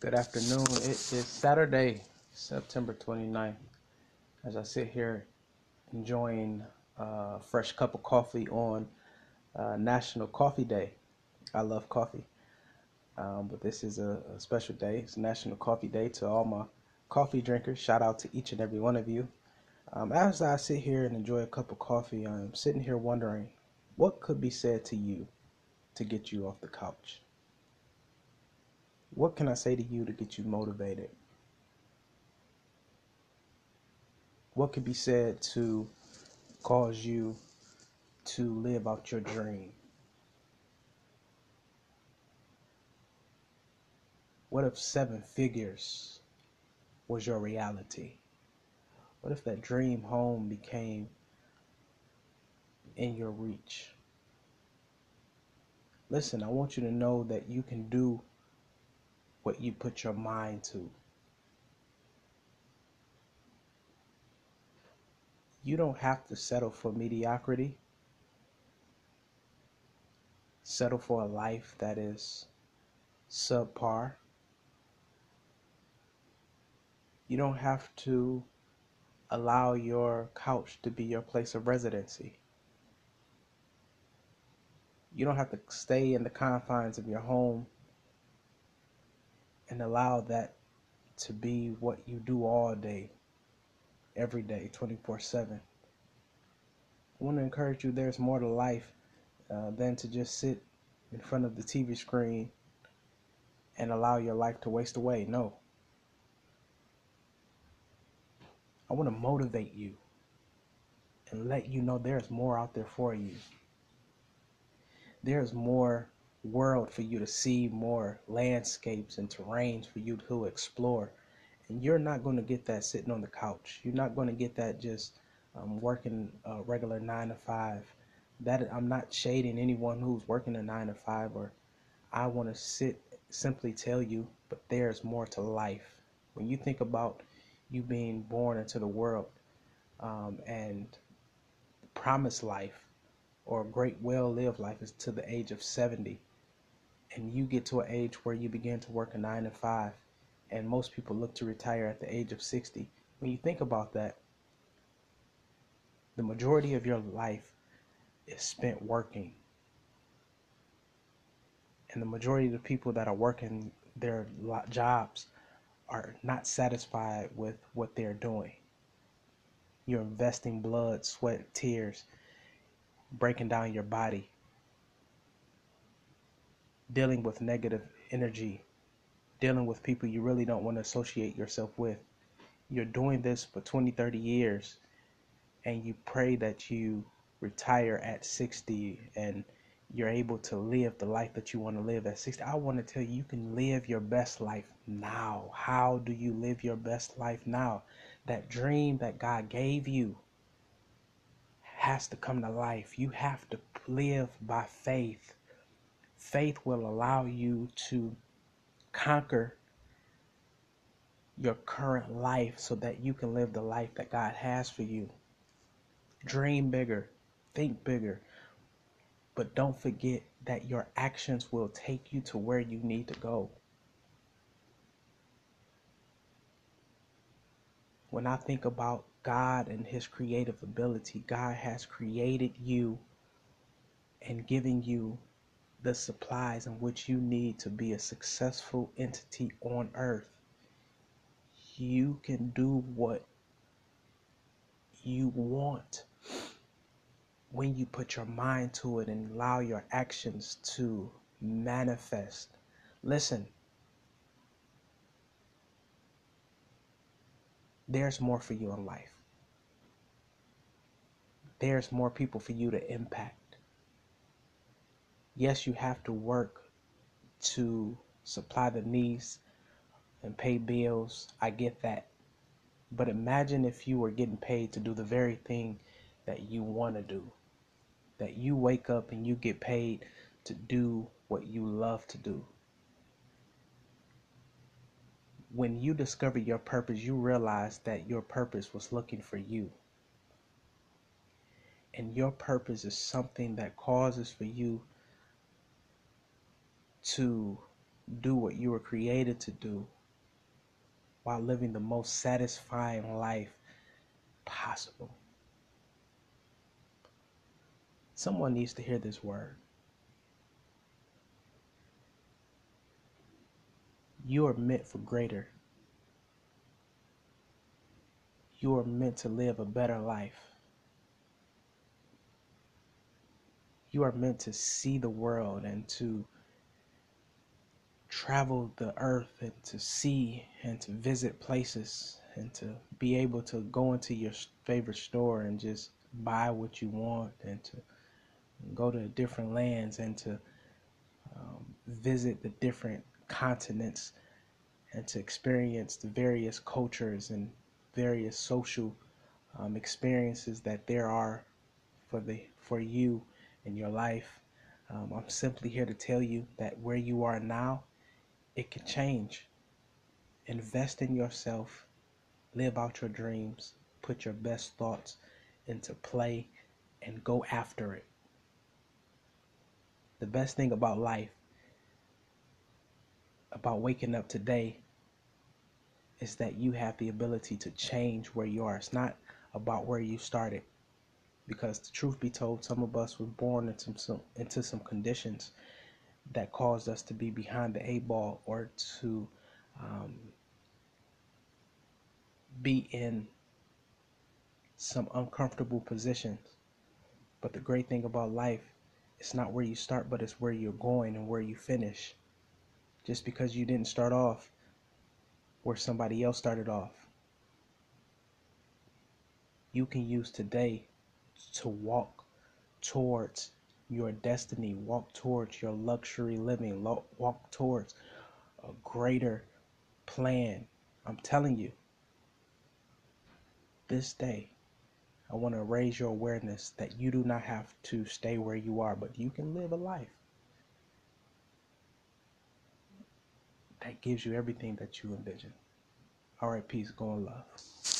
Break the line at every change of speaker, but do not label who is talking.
Good afternoon. It is Saturday, September 29th. As I sit here enjoying a fresh cup of coffee on uh, National Coffee Day. I love coffee, um, but this is a, a special day. It's National Coffee Day to all my coffee drinkers. Shout out to each and every one of you. Um, as I sit here and enjoy a cup of coffee, I'm sitting here wondering what could be said to you to get you off the couch. What can I say to you to get you motivated? What could be said to cause you to live out your dream? What if seven figures was your reality? What if that dream home became in your reach? Listen, I want you to know that you can do what you put your mind to. You don't have to settle for mediocrity. Settle for a life that is subpar. You don't have to allow your couch to be your place of residency. You don't have to stay in the confines of your home and allow that to be what you do all day, every day, 24 7. I want to encourage you there's more to life uh, than to just sit in front of the TV screen and allow your life to waste away. No. I want to motivate you and let you know there's more out there for you. There's more world for you to see, more landscapes and terrains for you to explore. And you're not going to get that sitting on the couch. You're not going to get that just um, working a regular nine to five. That I'm not shading anyone who's working a nine to five, or I want to sit simply tell you, but there's more to life. When you think about you being born into the world um, and promised life or great well lived life is to the age of 70 and you get to an age where you begin to work a nine to five, and most people look to retire at the age of 60, when you think about that, the majority of your life is spent working. And the majority of the people that are working their jobs are not satisfied with what they're doing. You're investing blood, sweat, tears, breaking down your body dealing with negative energy, dealing with people you really don't want to associate yourself with. You're doing this for 20, 30 years, and you pray that you retire at 60 and you're able to live the life that you want to live at 60. I want to tell you, you can live your best life now. How do you live your best life now? That dream that God gave you has to come to life. You have to live by faith faith will allow you to conquer your current life so that you can live the life that God has for you. Dream bigger, think bigger, but don't forget that your actions will take you to where you need to go. When I think about God and His creative ability, God has created you and giving you the supplies in which you need to be a successful entity on earth. You can do what you want when you put your mind to it and allow your actions to manifest. Listen, there's more for you in life. There's more people for you to impact yes, you have to work to supply the needs and pay bills. I get that. But imagine if you were getting paid to do the very thing that you want to do. That you wake up and you get paid to do what you love to do. When you discover your purpose, you realize that your purpose was looking for you. And your purpose is something that causes for you to do what you were created to do while living the most satisfying life possible. Someone needs to hear this word. You are meant for greater. You are meant to live a better life. You are meant to see the world and to travel the earth and to see and to visit places and to be able to go into your favorite store and just buy what you want and to go to different lands and to um, visit the different continents and to experience the various cultures and various social um, experiences that there are for the for you in your life. Um, I'm simply here to tell you that where you are now, it can change. Invest in yourself, live out your dreams, put your best thoughts into play, and go after it. The best thing about life, about waking up today, is that you have the ability to change where you are. It's not about where you started. Because the truth be told, some of us were born into some into some conditions that caused us to be behind the eight ball or to um, be in some uncomfortable positions. But the great thing about life it's not where you start, but it's where you're going and where you finish. Just because you didn't start off where somebody else started off, you can use today to walk towards your destiny, walk towards your luxury living, walk towards a greater plan. I'm telling you, this day, I want to raise your awareness that you do not have to stay where you are, but you can live a life that gives you everything that you envision. All right, peace, go in love.